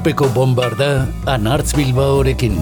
urpeko bombarda anartz bilbaorekin.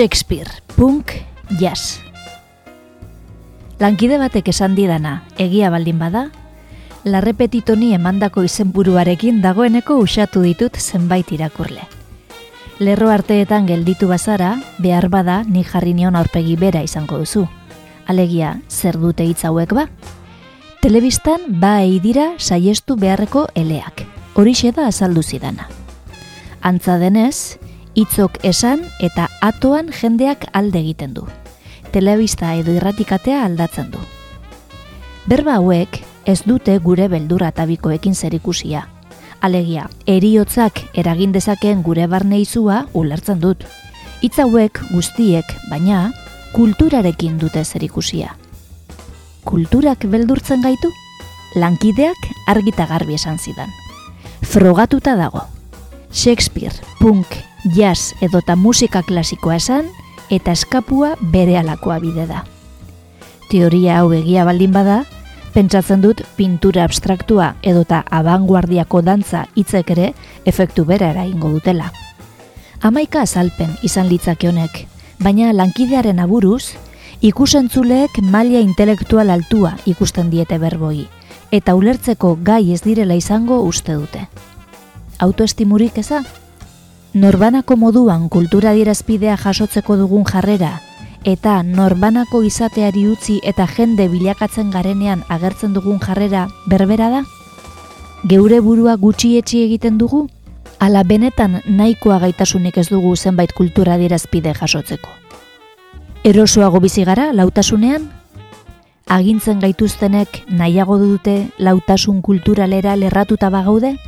Shakespeare, punk, jazz. Lankide batek esan didana, egia baldin bada, larrepetitoni emandako izenburuarekin dagoeneko usatu ditut zenbait irakurle. Lerro arteetan gelditu bazara, behar bada ni jarri nion aurpegi bera izango duzu. Alegia, zer dute hitz hauek ba? Telebistan ba dira saiestu beharreko eleak. Horixe da azaldu zidana. Antza denez, hitzok esan eta atoan jendeak alde egiten du. Telebista edo irratikatea aldatzen du. Berba hauek ez dute gure beldura tabikoekin zerikusia. Alegia, eriotzak eragin dezakeen gure barne izua ulertzen dut. Hitz hauek guztiek, baina, kulturarekin dute zerikusia. Kulturak beldurtzen gaitu? Lankideak argita garbi esan zidan. Frogatuta dago. Shakespeare, punk, jazz edota musika klasikoa esan eta eskapua bere alakoa bide da. Teoria hau egia baldin bada, pentsatzen dut pintura abstraktua edota abanguardiako dantza hitzek ere efektu bera eraingo dutela. Hamaika azalpen izan litzake honek, baina lankidearen aburuz, ikusentzuleek maila intelektual altua ikusten diete berboi, eta ulertzeko gai ez direla izango uste dute. Autoestimurik eza? Norbanako moduan kultura dirazpidea jasotzeko dugun jarrera, eta norbanako izateari utzi eta jende bilakatzen garenean agertzen dugun jarrera berbera da? Geure burua gutxi etxi egiten dugu? Ala benetan nahikoa gaitasunik ez dugu zenbait kultura dirazpide jasotzeko. Erosoago bizi gara lautasunean? Agintzen gaituztenek nahiago dute lautasun kulturalera lerratuta bagaude?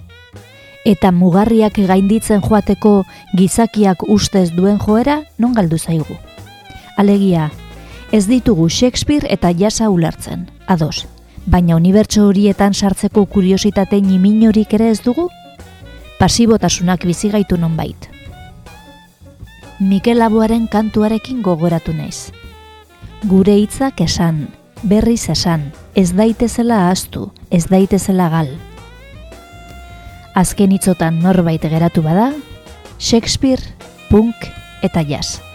Eta mugarriak gainditzen joateko gizakiak ustez duen joera non galdu zaigu. Alegia, ez ditugu Shakespeare eta jasa ulertzen, ados, baina unibertso horietan sartzeko kuriositate niminorik ere ez dugu? Pasibotasunak bizi gaitu nonbait. Mikel Laboaren kantuarekin gogoratu naiz. Gure hitzak esan, berriz esan, ez daitezela astu, ez daitezela gal, azken hitzotan norbait geratu bada, Shakespeare, punk eta jazz.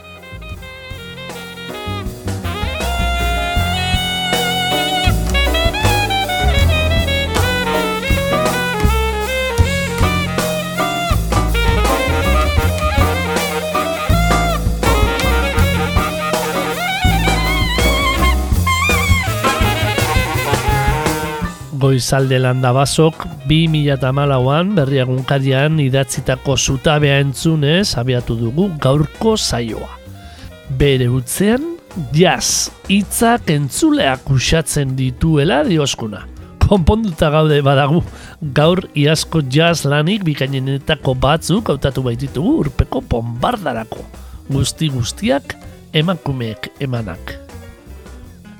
Goizalde landa basok 2008an berriagunkarian idatzitako zutabea entzunez abiatu dugu gaurko zaioa. Bere utzean, jazz, hitzak entzuleak usatzen dituela dioskuna. Konponduta gaude badagu, gaur iasko jazz lanik bikainenetako batzuk hautatu baititugu urpeko bombardarako. Guzti guztiak emakumeek emanak.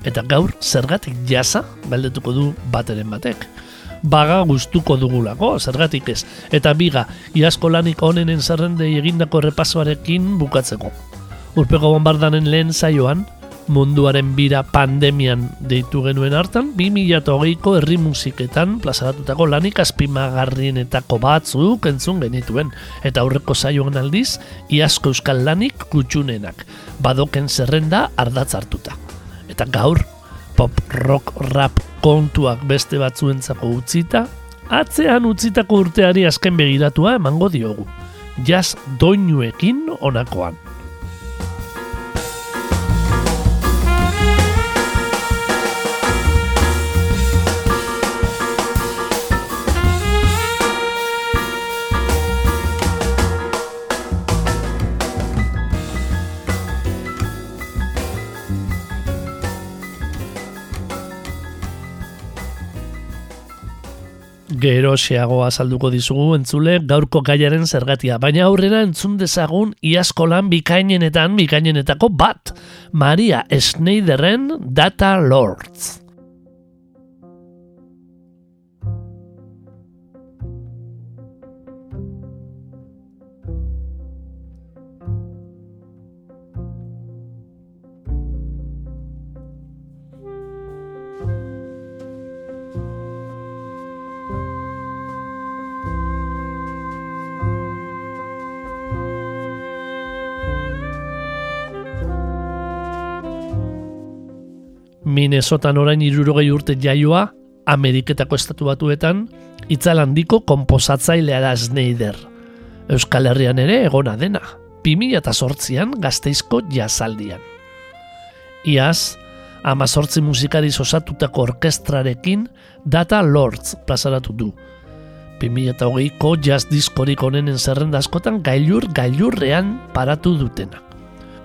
Eta gaur, zergatik jasa, baldetuko du bateren batek. Baga gustuko dugulako, zergatik ez. Eta biga, iasko lanik onenen zerrendei egindako repasoarekin bukatzeko. Urpeko bombardanen lehen zaioan, munduaren bira pandemian deitu genuen hartan, 2008ko herri musiketan plazaratutako lanik azpimagarrienetako batzuk entzun genituen. Eta aurreko zaioan aldiz, iasko euskal lanik kutsunenak, badoken zerrenda ardatz hartuta eta gaur pop rock rap kontuak beste batzuentzako utzita, atzean utzitako urteari azken begiratua emango diogu. Jazz doinuekin onakoan. Gero xeago azalduko dizugu entzule gaurko gaiaren zergatia, baina aurrera entzun dezagun iaskolan bikainenetan bikainenetako bat, Maria Schneiderren Data Lords. Minnesotan orain irurogei urte jaioa, Ameriketako estatu batuetan, itzal handiko komposatzailea da Schneider. Euskal Herrian ere egona dena, 2008an gazteizko jazaldian. Iaz, amazortzi musikari osatutako orkestrarekin Data Lords plazaratu du. 2008ko jazz diskorik onenen zerrenda askotan gailur gailurrean paratu dutena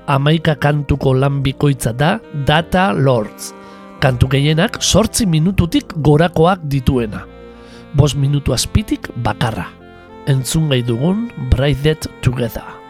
amaika kantuko lan bikoitza da Data Lords. Kantu gehienak sortzi minututik gorakoak dituena. Bos minutu azpitik bakarra. Entzun gai dugun Bright Together.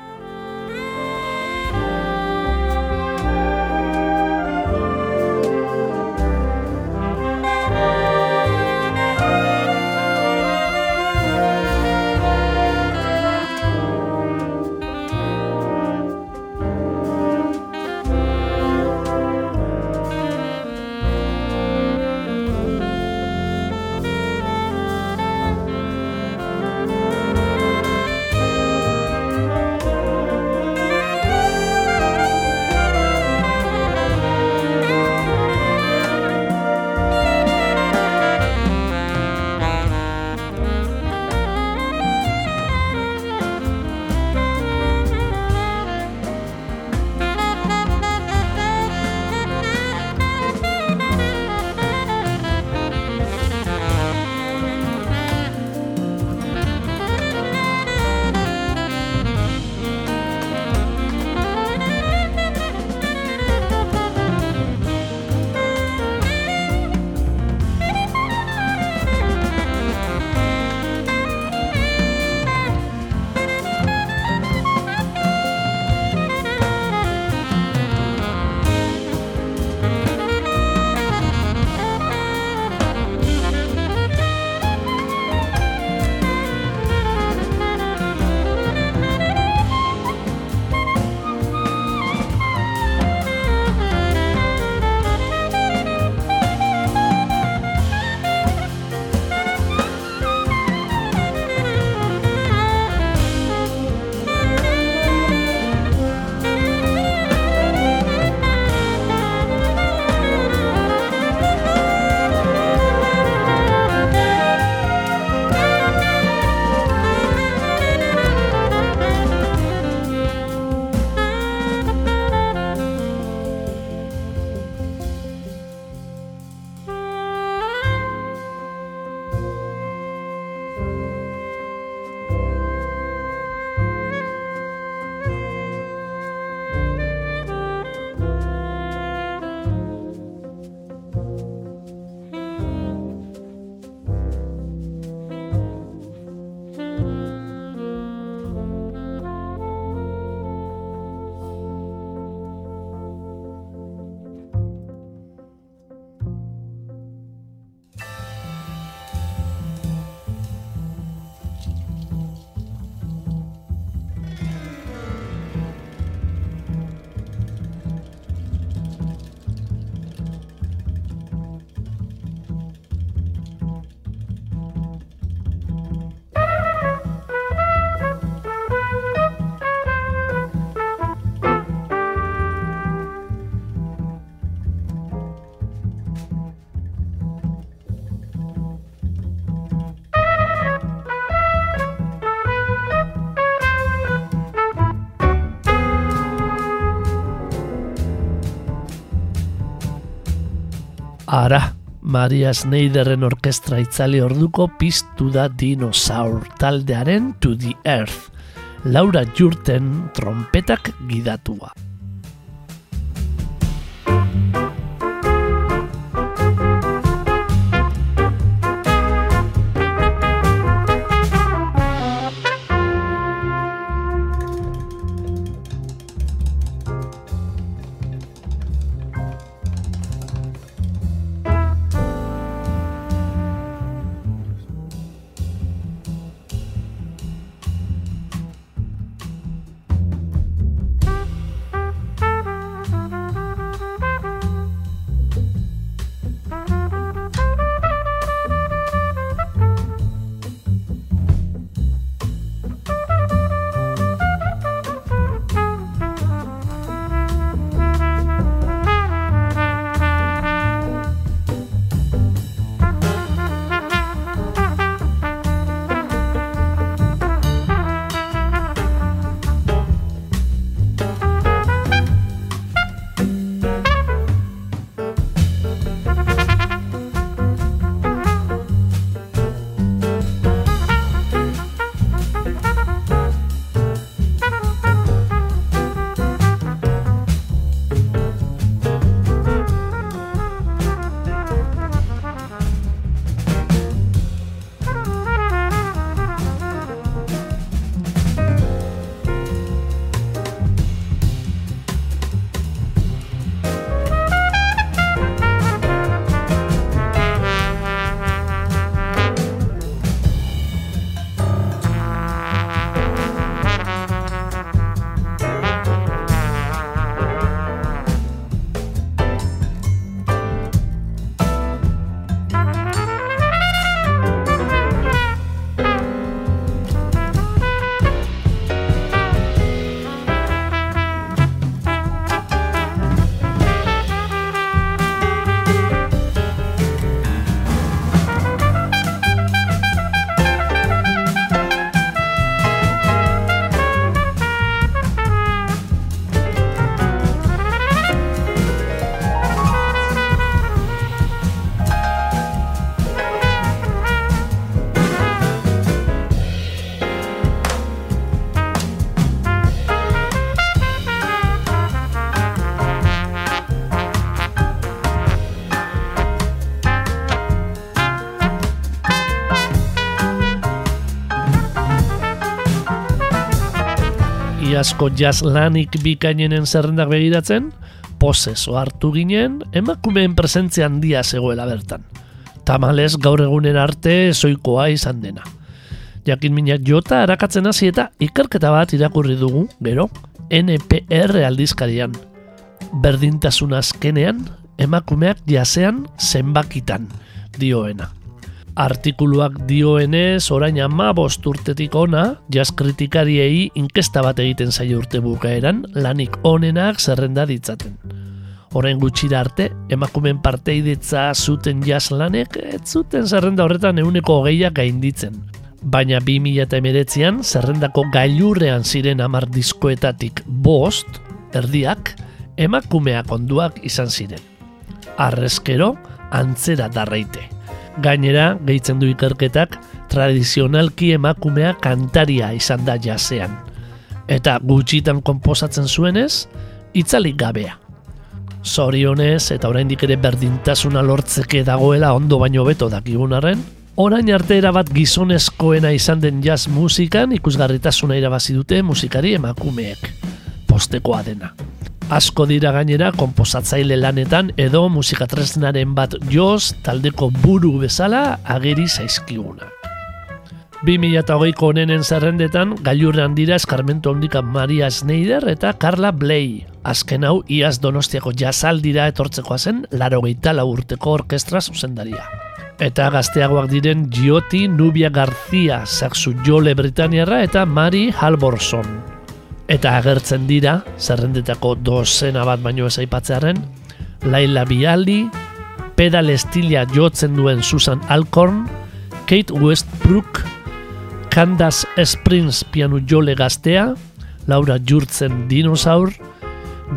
Ara, Maria Schneiderren orkestra itzali orduko piztu da dinosaur taldearen To The Earth. Laura Jurten trompetak gidatua. Iazko jazz lanik bikainenen zerrendak begiratzen, posez hartu ginen, emakumeen presentzia handia zegoela bertan. Tamales gaur egunen arte zoikoa izan dena. Jakin minak jota arakatzen hasi eta ikerketa bat irakurri dugu, gero, NPR aldizkarian. Berdintasun azkenean, emakumeak jasean zenbakitan, dioena. Artikuluak dioenez, orain ama urtetik ona, jazz kritikariei inkesta bat egiten zaio urte bukaeran, lanik onenak zerrenda ditzaten. Orain gutxira arte, emakumen parteidetza zuten jazz lanek, ez zuten zerrenda horretan euneko hogeiak gainditzen. Baina 2008an, zerrendako gailurrean ziren amar diskoetatik bost, erdiak, emakumeak onduak izan ziren. Arrezkero, antzera darraite. Gainera, gehitzen du ikerketak, tradizionalki emakumea kantaria izan da jasean. Eta gutxitan konposatzen zuenez, itzalik gabea. Zorionez eta oraindik ere berdintasuna lortzeke dagoela ondo baino beto dakigunaren, orain arte bat gizonezkoena izan den jazz musikan ikusgarritasuna irabazi dute musikari emakumeek. Postekoa dena asko dira gainera konposatzaile lanetan edo musikatresnaren bat joz taldeko buru bezala ageri zaizkiguna. 2008ko honenen zerrendetan gailurrean dira eskarmentu handika Maria Schneider eta Carla Bley. Azken hau iaz donostiako jazaldira etortzekoa zen laro gehieta urteko orkestra zuzendaria. Eta gazteagoak diren Gioti Nubia García, Saxu Jole Britaniarra eta Mari Halvorson eta agertzen dira, zerrendetako dozena bat baino ez aipatzearen, Laila Bialdi, pedal estilia jotzen duen Susan Alcorn, Kate Westbrook, Candace Springs pianu jole gaztea, Laura Jurtzen dinosaur,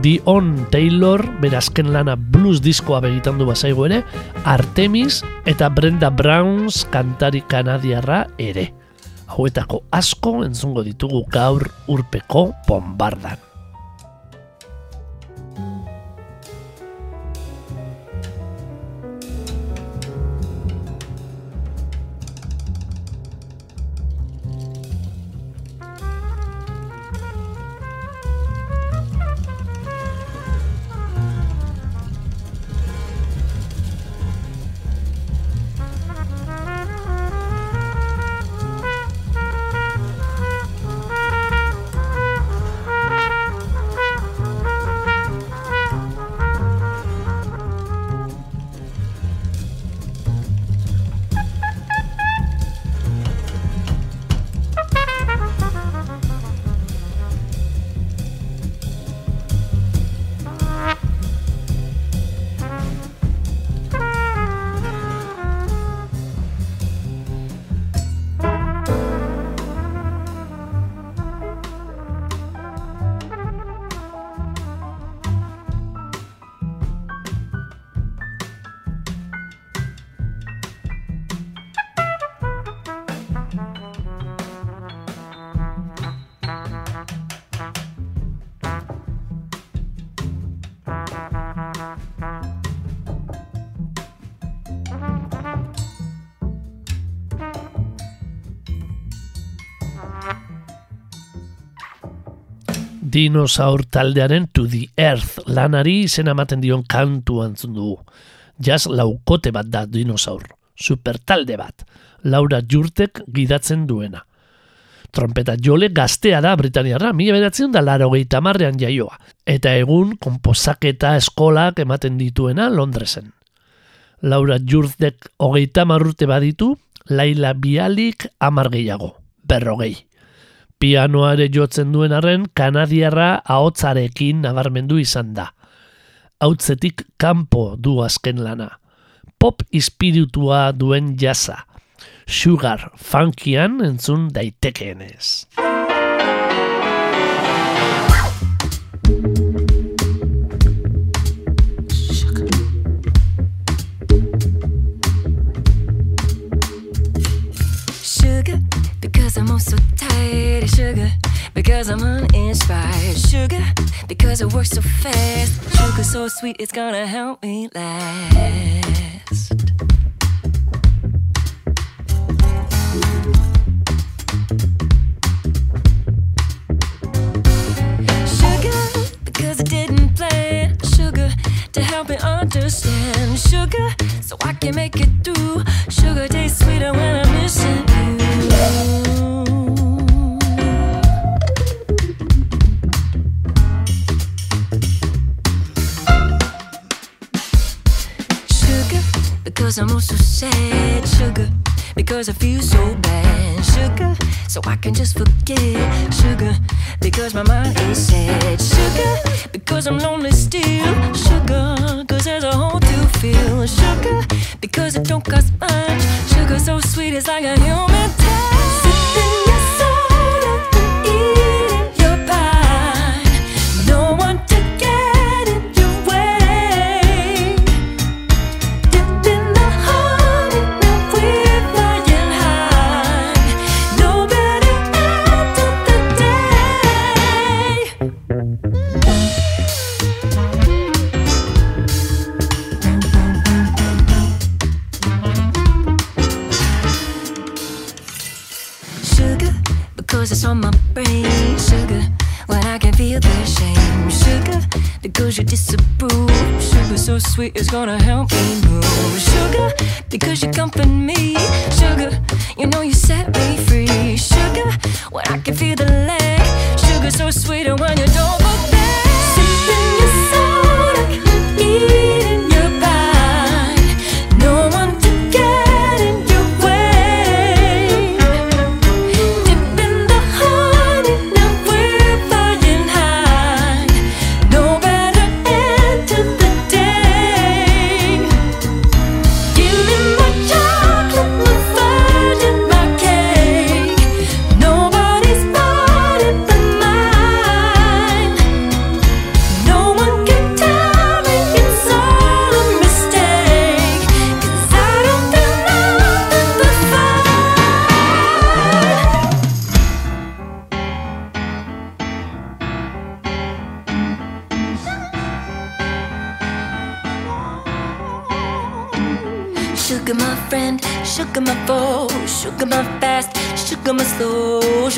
Dion Taylor, berazken lana blues diskoa begitan du bazaigu ere, Artemis eta Brenda Browns kantari kanadiarra ere hauetako asko entzungo ditugu gaur urpeko bombardan. Dinosaur taldearen To the Earth lanari izen ematen dion kantu antzun dugu. Jaz laukote bat da dinosaur, super talde bat, Laura Jurtek gidatzen duena. Trompeta jole gaztea da Britaniarra, mila beratzen da laro marrean jaioa, eta egun komposaketa eskolak ematen dituena Londresen. Laura Jurtek hogeita marrute baditu, Laila Bialik amar gehiago, berrogei pianoare jotzen duen arren kanadiarra ahotzarekin nabarmendu izan da. Hautzetik kanpo du azken lana. Pop ispiritua duen jasa. Sugar funkian entzun daitekeenez. I'm also tired of sugar because I'm uninspired. Sugar because it works so fast. Sugar so sweet, it's gonna help me last. Sugar because I didn't plan. Sugar to help me understand. Sugar so I can make it through. Sugar tastes sweeter when I'm missing you. Because I'm also sad. Sugar, because I feel so bad. Sugar, so I can just forget. Sugar, because my mind is sad. Sugar, because I'm lonely still. Sugar, cause there's a hole to fill. Sugar, because it don't cost much. Sugar so sweet, it's like a human touch. Because it's on my brain. Sugar, when I can feel the shame. Sugar, because you disapprove. Sugar, so sweet, it's gonna help me move. Sugar, because you comfort me. Sugar, you know you set me free. Sugar, when I can feel the lag. Sugar, so sweet, and when you don't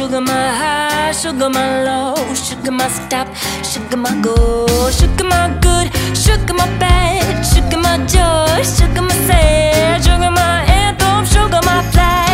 sugar my high, sugar my low, sugar my stop, sugar my go, sugar my good, sugar my bad, sugar my joy, sugar my sad, sugar my anthem, sugar my flag.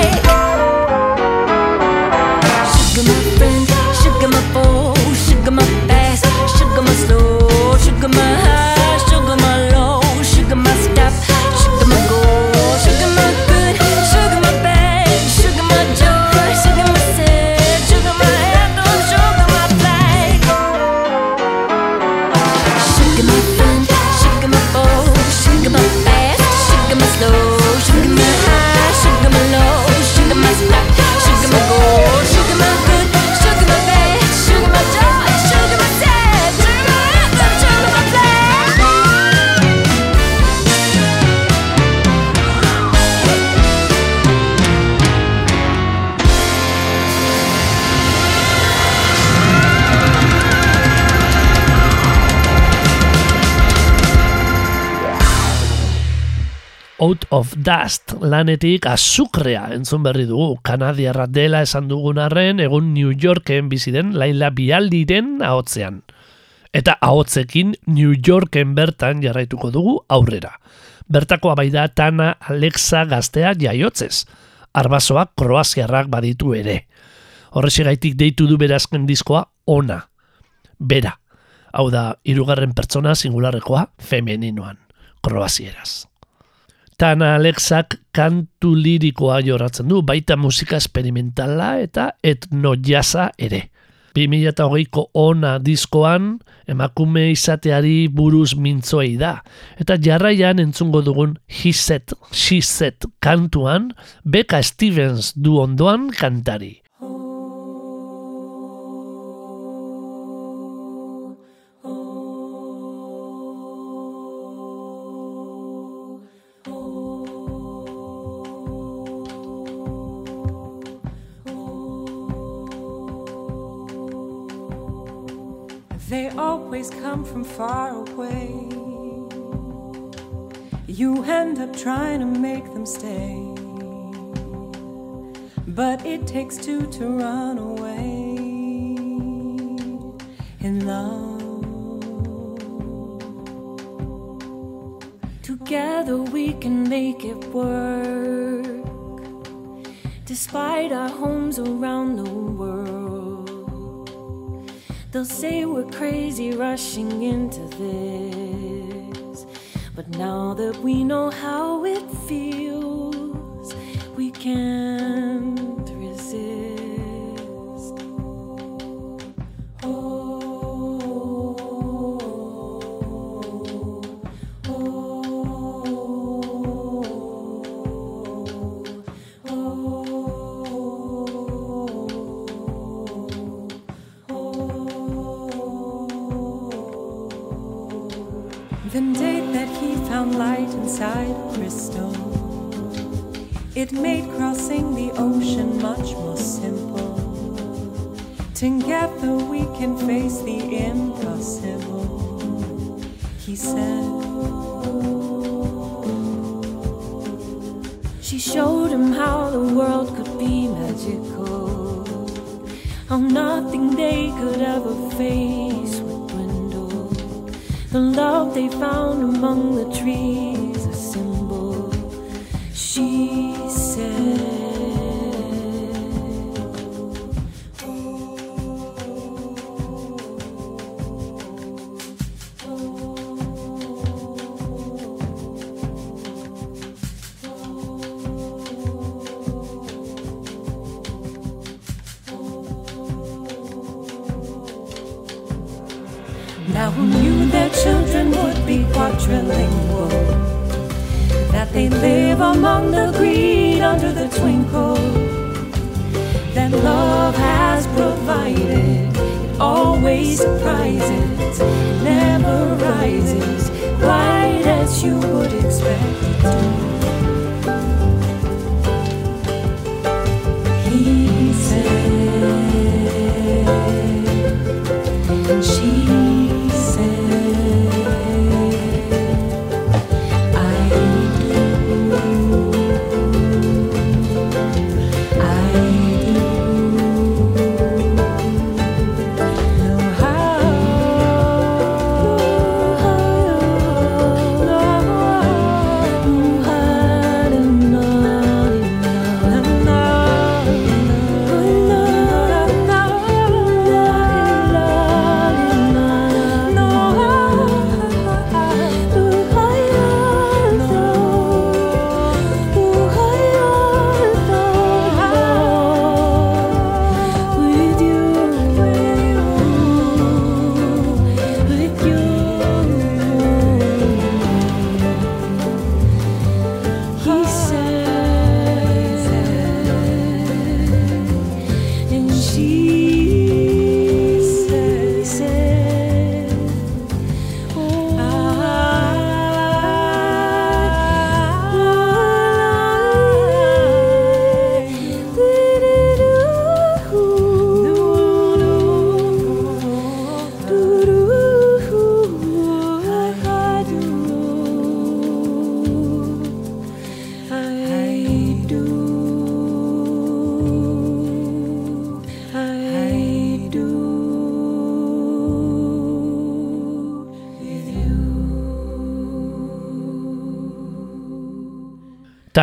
Out of Dust lanetik azukrea entzun berri dugu. Kanadiarra dela esan dugun arren, egun New Yorken bizi den Laila Bialdiren ahotzean. Eta ahotzekin New Yorken bertan jarraituko dugu aurrera. Bertakoa bai da Tana Alexa gaztea jaiotzez. Arbasoak kroaziarrak baditu ere. Horrexegaitik deitu du berazken diskoa ona. Bera. Hau da, hirugarren pertsona singularrekoa femeninoan. Kroazieraz. Tana Alexak kantu lirikoa joratzen du, baita musika esperimentala eta etnojaza ere. 2008ko ona diskoan emakume izateari buruz mintzoei da. Eta jarraian entzungo dugun She Said kantuan Becca Stevens du ondoan kantari. Always come from far away. You end up trying to make them stay. But it takes two to run away in love. Together we can make it work. Despite our homes around the world, they'll say we're crazy rushing into this. But now that we know how it feels, we can't said. She showed him how the world could be magical, how nothing they could ever face would dwindle. The love they found among the trees, you would expect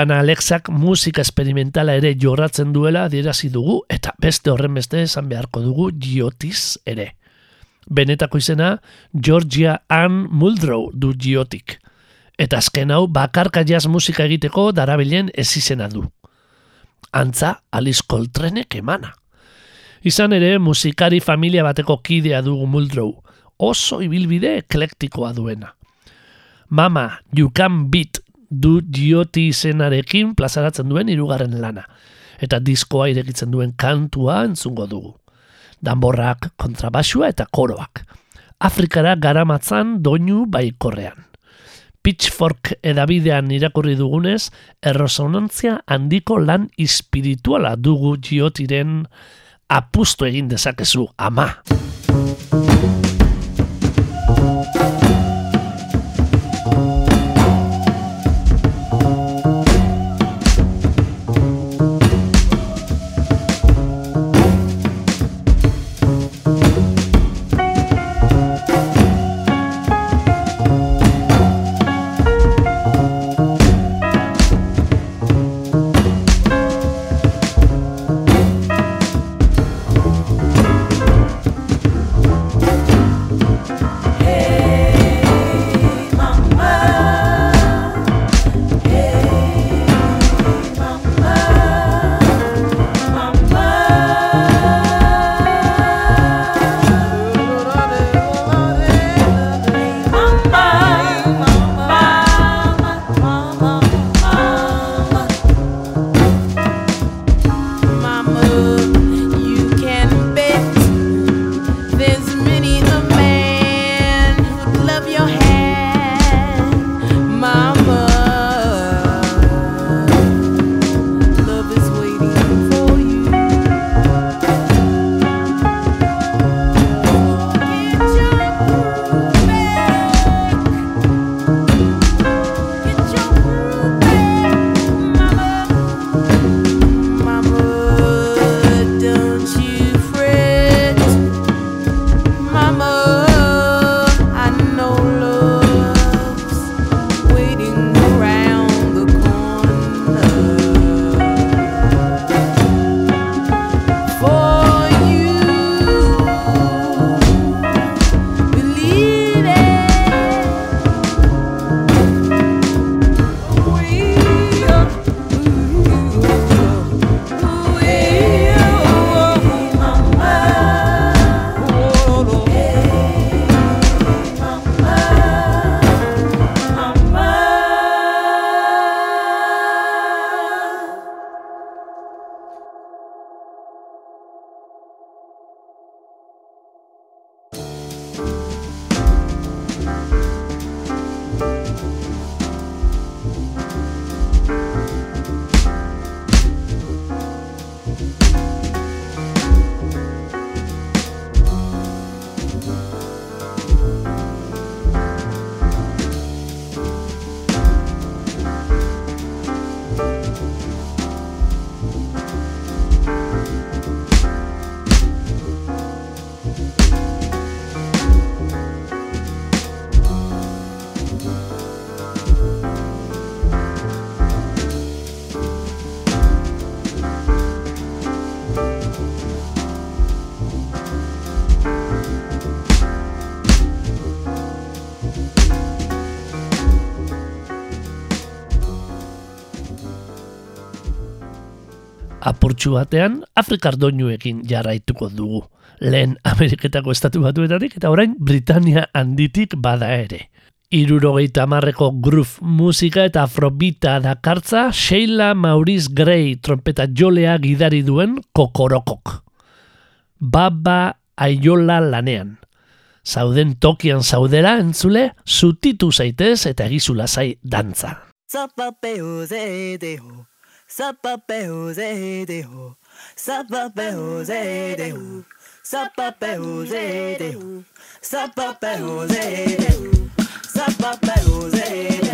Tan Alexak musika esperimentala ere jorratzen duela adierazi dugu eta beste horren beste esan beharko dugu Giotis ere. Benetako izena Georgia Ann Muldrow du Giotik. Eta azken hau bakarka jazz musika egiteko darabilen ez izena du. Antza Alice Coltranek emana. Izan ere musikari familia bateko kidea dugu Muldrow, oso ibilbide eklektikoa duena. Mama, You Can Beat du dioti izenarekin plazaratzen duen hirugarren lana. Eta diskoa irekitzen duen kantua entzungo dugu. Danborrak, kontrabasua eta koroak. Afrikara garamatzan doinu baikorrean. Pitchfork edabidean irakurri dugunez, errosonantzia handiko lan espirituala dugu giotiren apustu egin dezakezu, ama. Apurtxu batean, Afrikar doinuekin jarraituko dugu. Lehen Ameriketako estatu batuetatik eta orain Britania handitik bada ere. Irurogeita marreko groove musika eta afrobita dakartza Sheila Maurice Gray trompeta jolea gidari duen kokorokok. Baba aiola lanean. Zauden tokian zaudera entzule, zutitu zaitez eta egizula zai dantza. Sapape José de ho. Sapape José de ho. Sapape José de ho. Sapape José de ho. Sapape José de ho.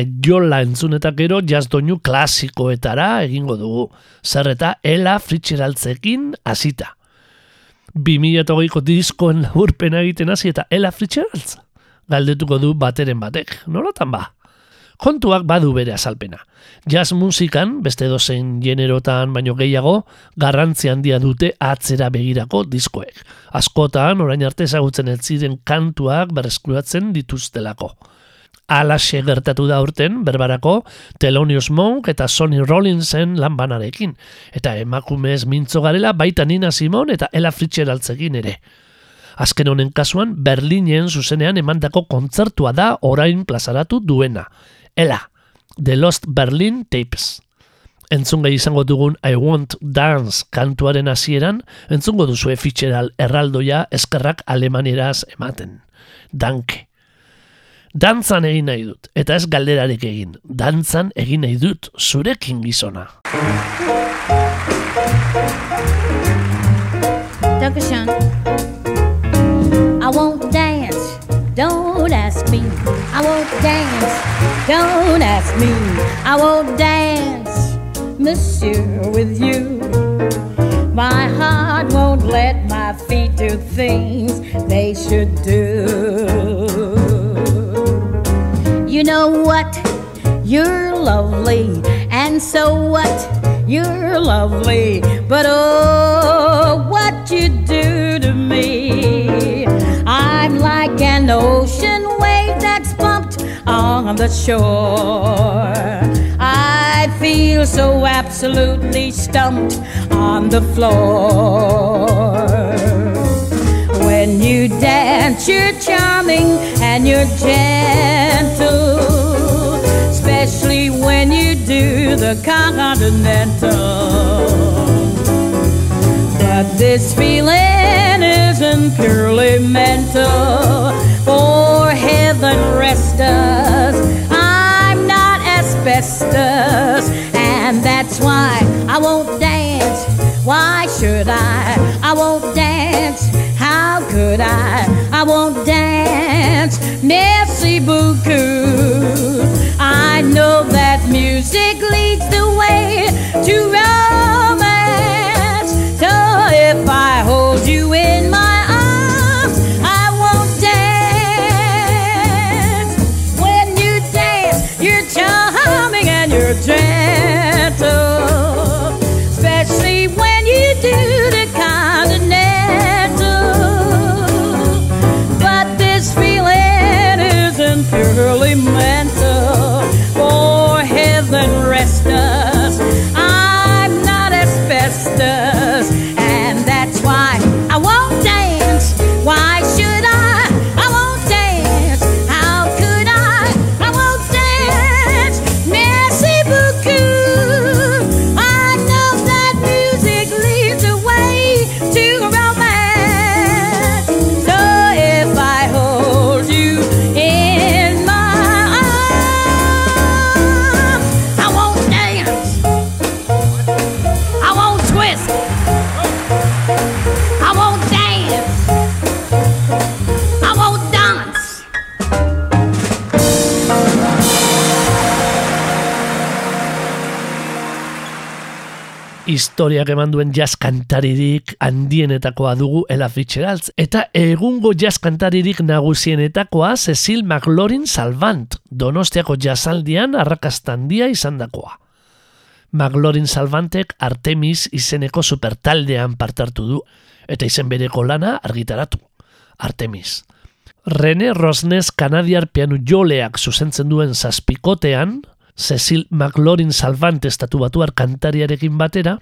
Aiola entzun eta gero jazdoinu klasikoetara egingo dugu. Zer eta Ela Fitzgeraldzekin hasita. 2008ko diskoen laburpena egiten hasi eta Ella Fitzgerald galdetuko du bateren batek. Nolatan ba? Kontuak badu bere azalpena. Jazz musikan, beste dozein generotan baino gehiago, garrantzi handia dute atzera begirako diskoek. Askotan, orain arte ezagutzen ez ziren kantuak berreskuratzen dituztelako. Alaxe gertatu da urten, berbarako, Thelonious Monk eta Sonny Rollinsen lanbanarekin. Eta emakumez mintzo garela baita Nina Simon eta Ella Fitzgeraldzekin ere. Azken honen kasuan, Berlinen zuzenean emandako kontzertua da orain plazaratu duena. Ela, The Lost Berlin Tapes. Entzun gai izango dugun I Want Dance kantuaren hasieran, entzungo duzu Fitzgerald erraldoia eskerrak alemanieraz ematen. Danke. Dantzan egin nahi dut, eta ez galderarek egin. Dantzan egin nahi dut zurekin gizona. Dankeschön. I won't dance, don't ask me. I won't dance, don't ask me. I won't dance, monsieur, with you. My heart won't let my feet do things they should do. You know what? You're lovely, and so what? You're lovely, but oh, what you do to me. I'm like an ocean wave that's bumped on the shore. I feel so absolutely stumped on the floor. When you dance, you're charming and you're gentle, especially when you do the continental. But this feeling isn't purely mental. For heaven rest us, I'm not asbestos, and that's why I won't dance. Why should I? I won't dance. Could I? I won't dance. Merci beaucoup. I know that music leads the way to romance. Historiak eman duen jazz kantaririk handienetakoa dugu Ella Fitzgerald eta egungo jazz kantaririk nagusienetakoa Cecil McLaurin Salvant, Donostiako jazzaldian arrakastandia izandakoa. McLaurin Salvantek Artemis izeneko supertaldean partartu du eta izen bereko lana argitaratu. Artemis. Rene Rosnes kanadiar pianu joleak zuzentzen duen zazpikotean, Cecil McLaurin Salvant estatu batuar kantariarekin batera,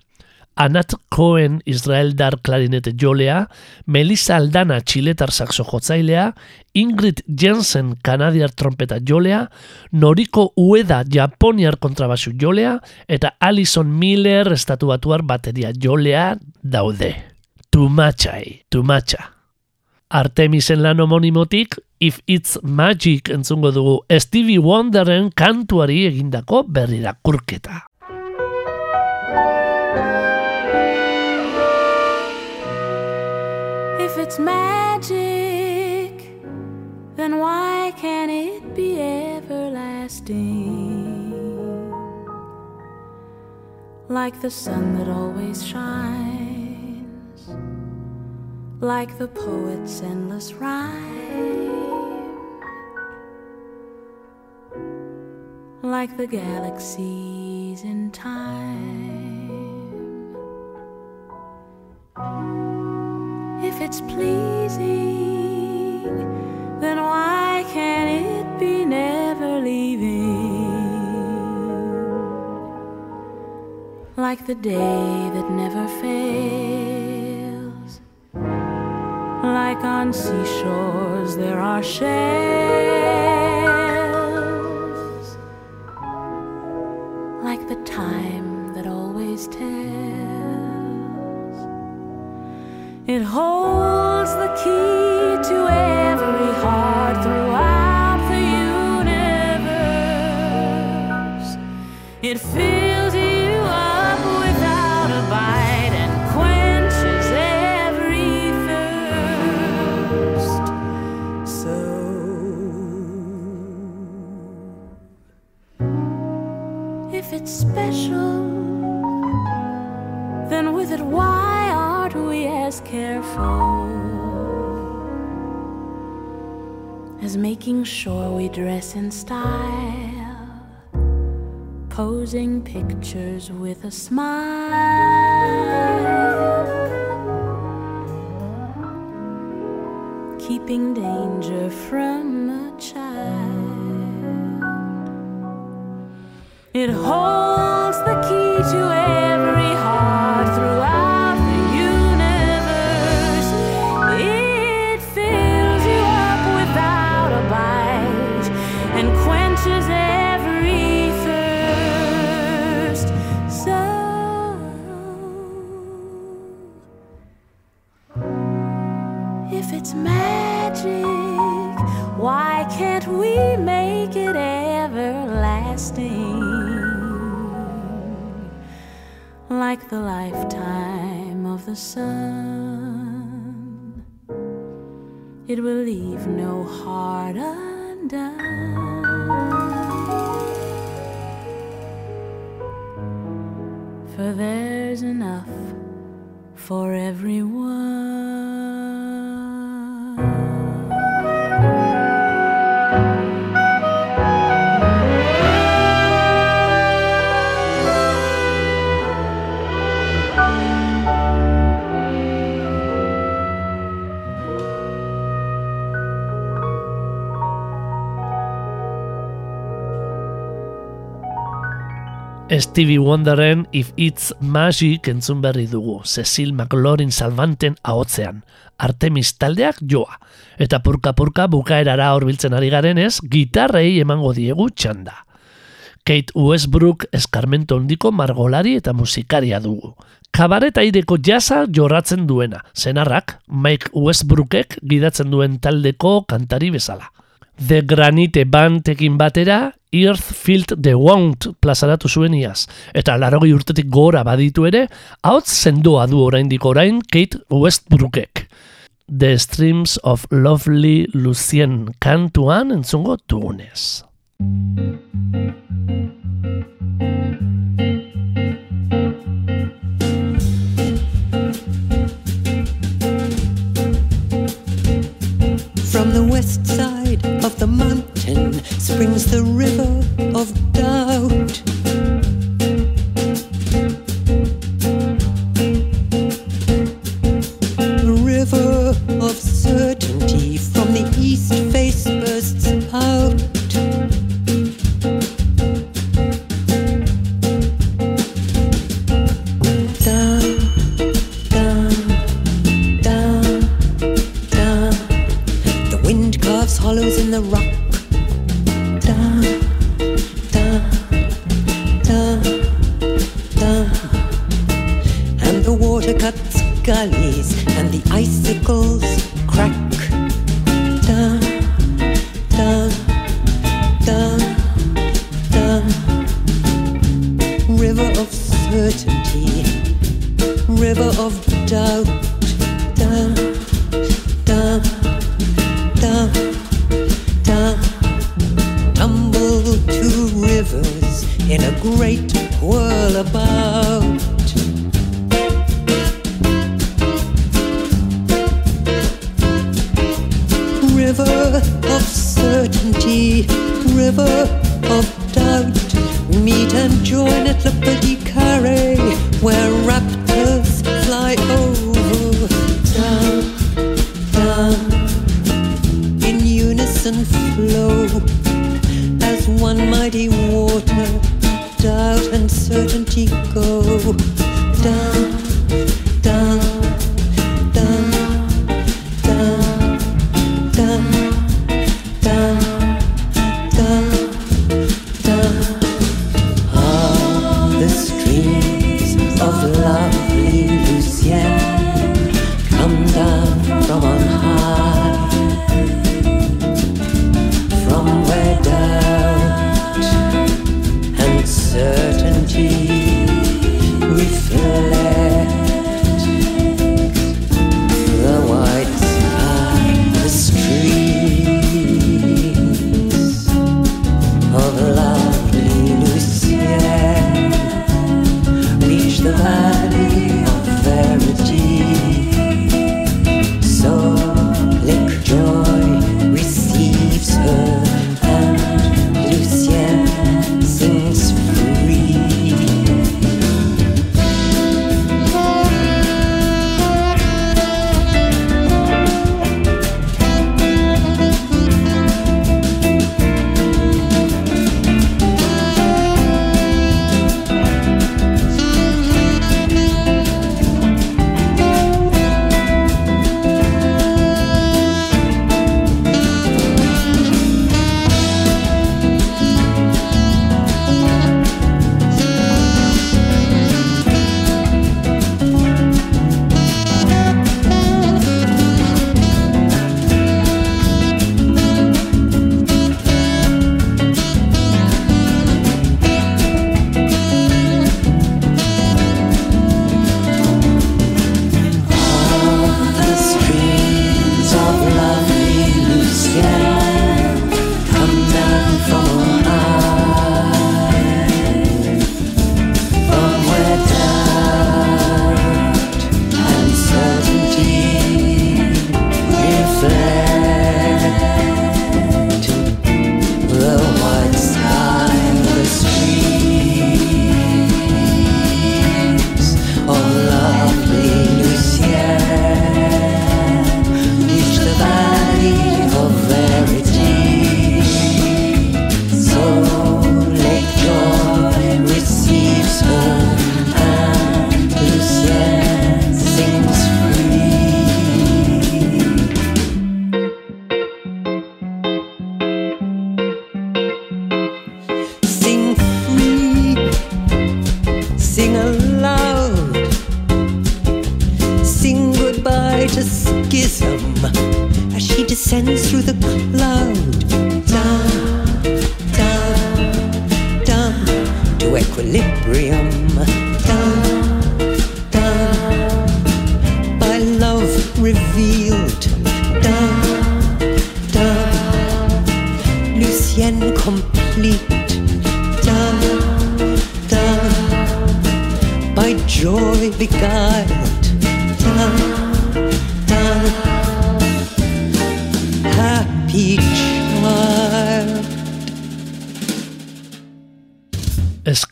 Anat Cohen Israeldar klarinete jolea, Melissa Aldana txiletar saxo jotzailea, Ingrid Jensen kanadiar trompeta jolea, Noriko Ueda japoniar kontrabasu jolea, eta Alison Miller estatu batuar bateria jolea daude. Tumatxai, tumatxa. Artemisen lan homonimotik, If It's Magic entzungo dugu Stevie Wonderen kantuari egindako berrirakurketa. If it's magic, then why can't it be everlasting? Like the sun that always shines, like the poet's endless rhyme, like the galaxies in time. It's pleasing, then why can't it be never leaving? Like the day that never fails. Like on seashores, there are shells. Pictures with a smile, keeping danger from it will leave no heart undone. For there's enough for everyone. Stevie Wonderen If It's Magic entzun berri dugu, Cecil McLaurin salvanten ahotzean, Artemis taldeak joa, eta purka-purka bukaerara horbiltzen ari garenez, gitarrei emango diegu txanda. Kate Westbrook eskarmento hondiko margolari eta musikaria dugu. Kabaret aireko jasa jorratzen duena, senarrak Mike Westbrookek gidatzen duen taldeko kantari bezala. The Granite Bandekin batera, Earth Field the Wound plazaratu zuen iaz, eta larogi urtetik gora baditu ere, hauts sendoa du oraindik orain Kate Westbrookek. The Streams of Lovely Lucien kantuan entzungo dugunez.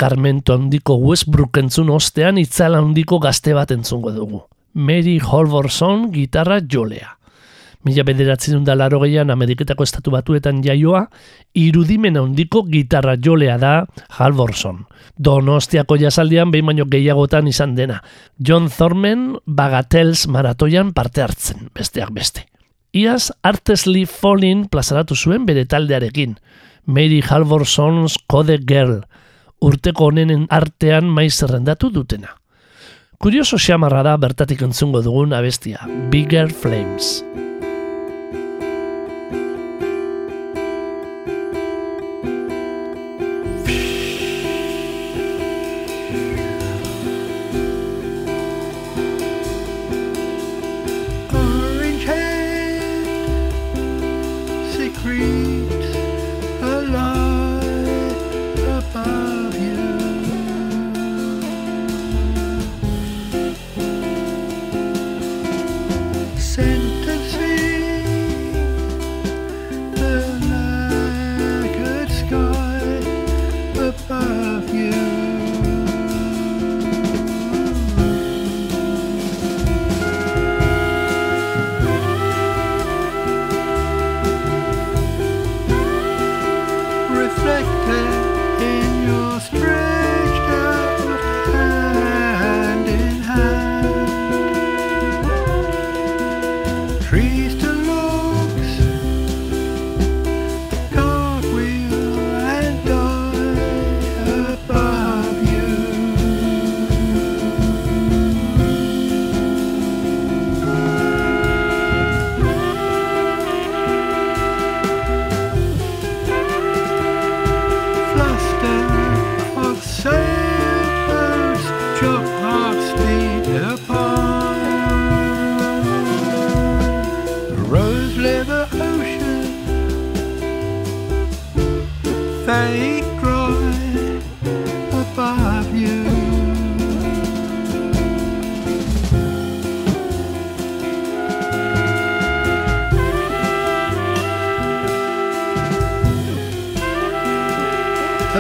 eskarmento handiko Westbrook entzun ostean itzala handiko gazte bat entzungo dugu. Mary Holvorson gitarra jolea. Mila bederatzen da laro gehian Ameriketako estatu batuetan jaioa, irudimen handiko gitarra jolea da Halvorson. Donostiako jasaldian behin baino gehiagotan izan dena. John Thorman Bagatels maratoian parte hartzen, besteak beste. Iaz Artesli Fallin plazaratu zuen bere taldearekin. Mary Halvorson's Code Girl – urteko honenen artean maiz zerrendatu dutena. Kurioso xamarra da bertatik entzungo dugun abestia, Bigger Flames.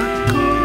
I.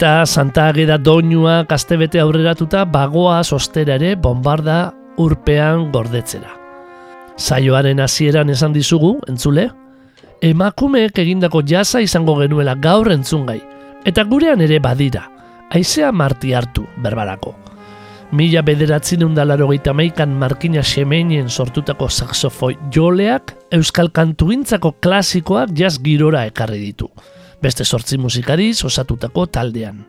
Eta Santa Ageda doinua gaztebete aurreratuta bagoa sostera ere bombarda urpean gordetzera. Saioaren hasieran esan dizugu, entzule, emakumeek egindako jasa izango genuela gaur entzungai. Eta gurean ere badira, aizea marti hartu, berbarako. Mila bederatzen undalaro meikan markina xemenien sortutako saxofoi joleak euskal kantuintzako klasikoak jaz girora ekarri ditu. Beste sortzi musikariz osatutako taldean.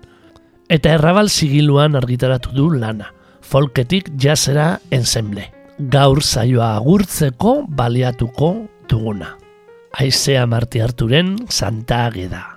Eta errabal sigiluan argitaratu du lana. Folketik jazera ensemble. Gaur saioa agurtzeko baliatuko duguna. Aizea marti harturen Santa Ageda.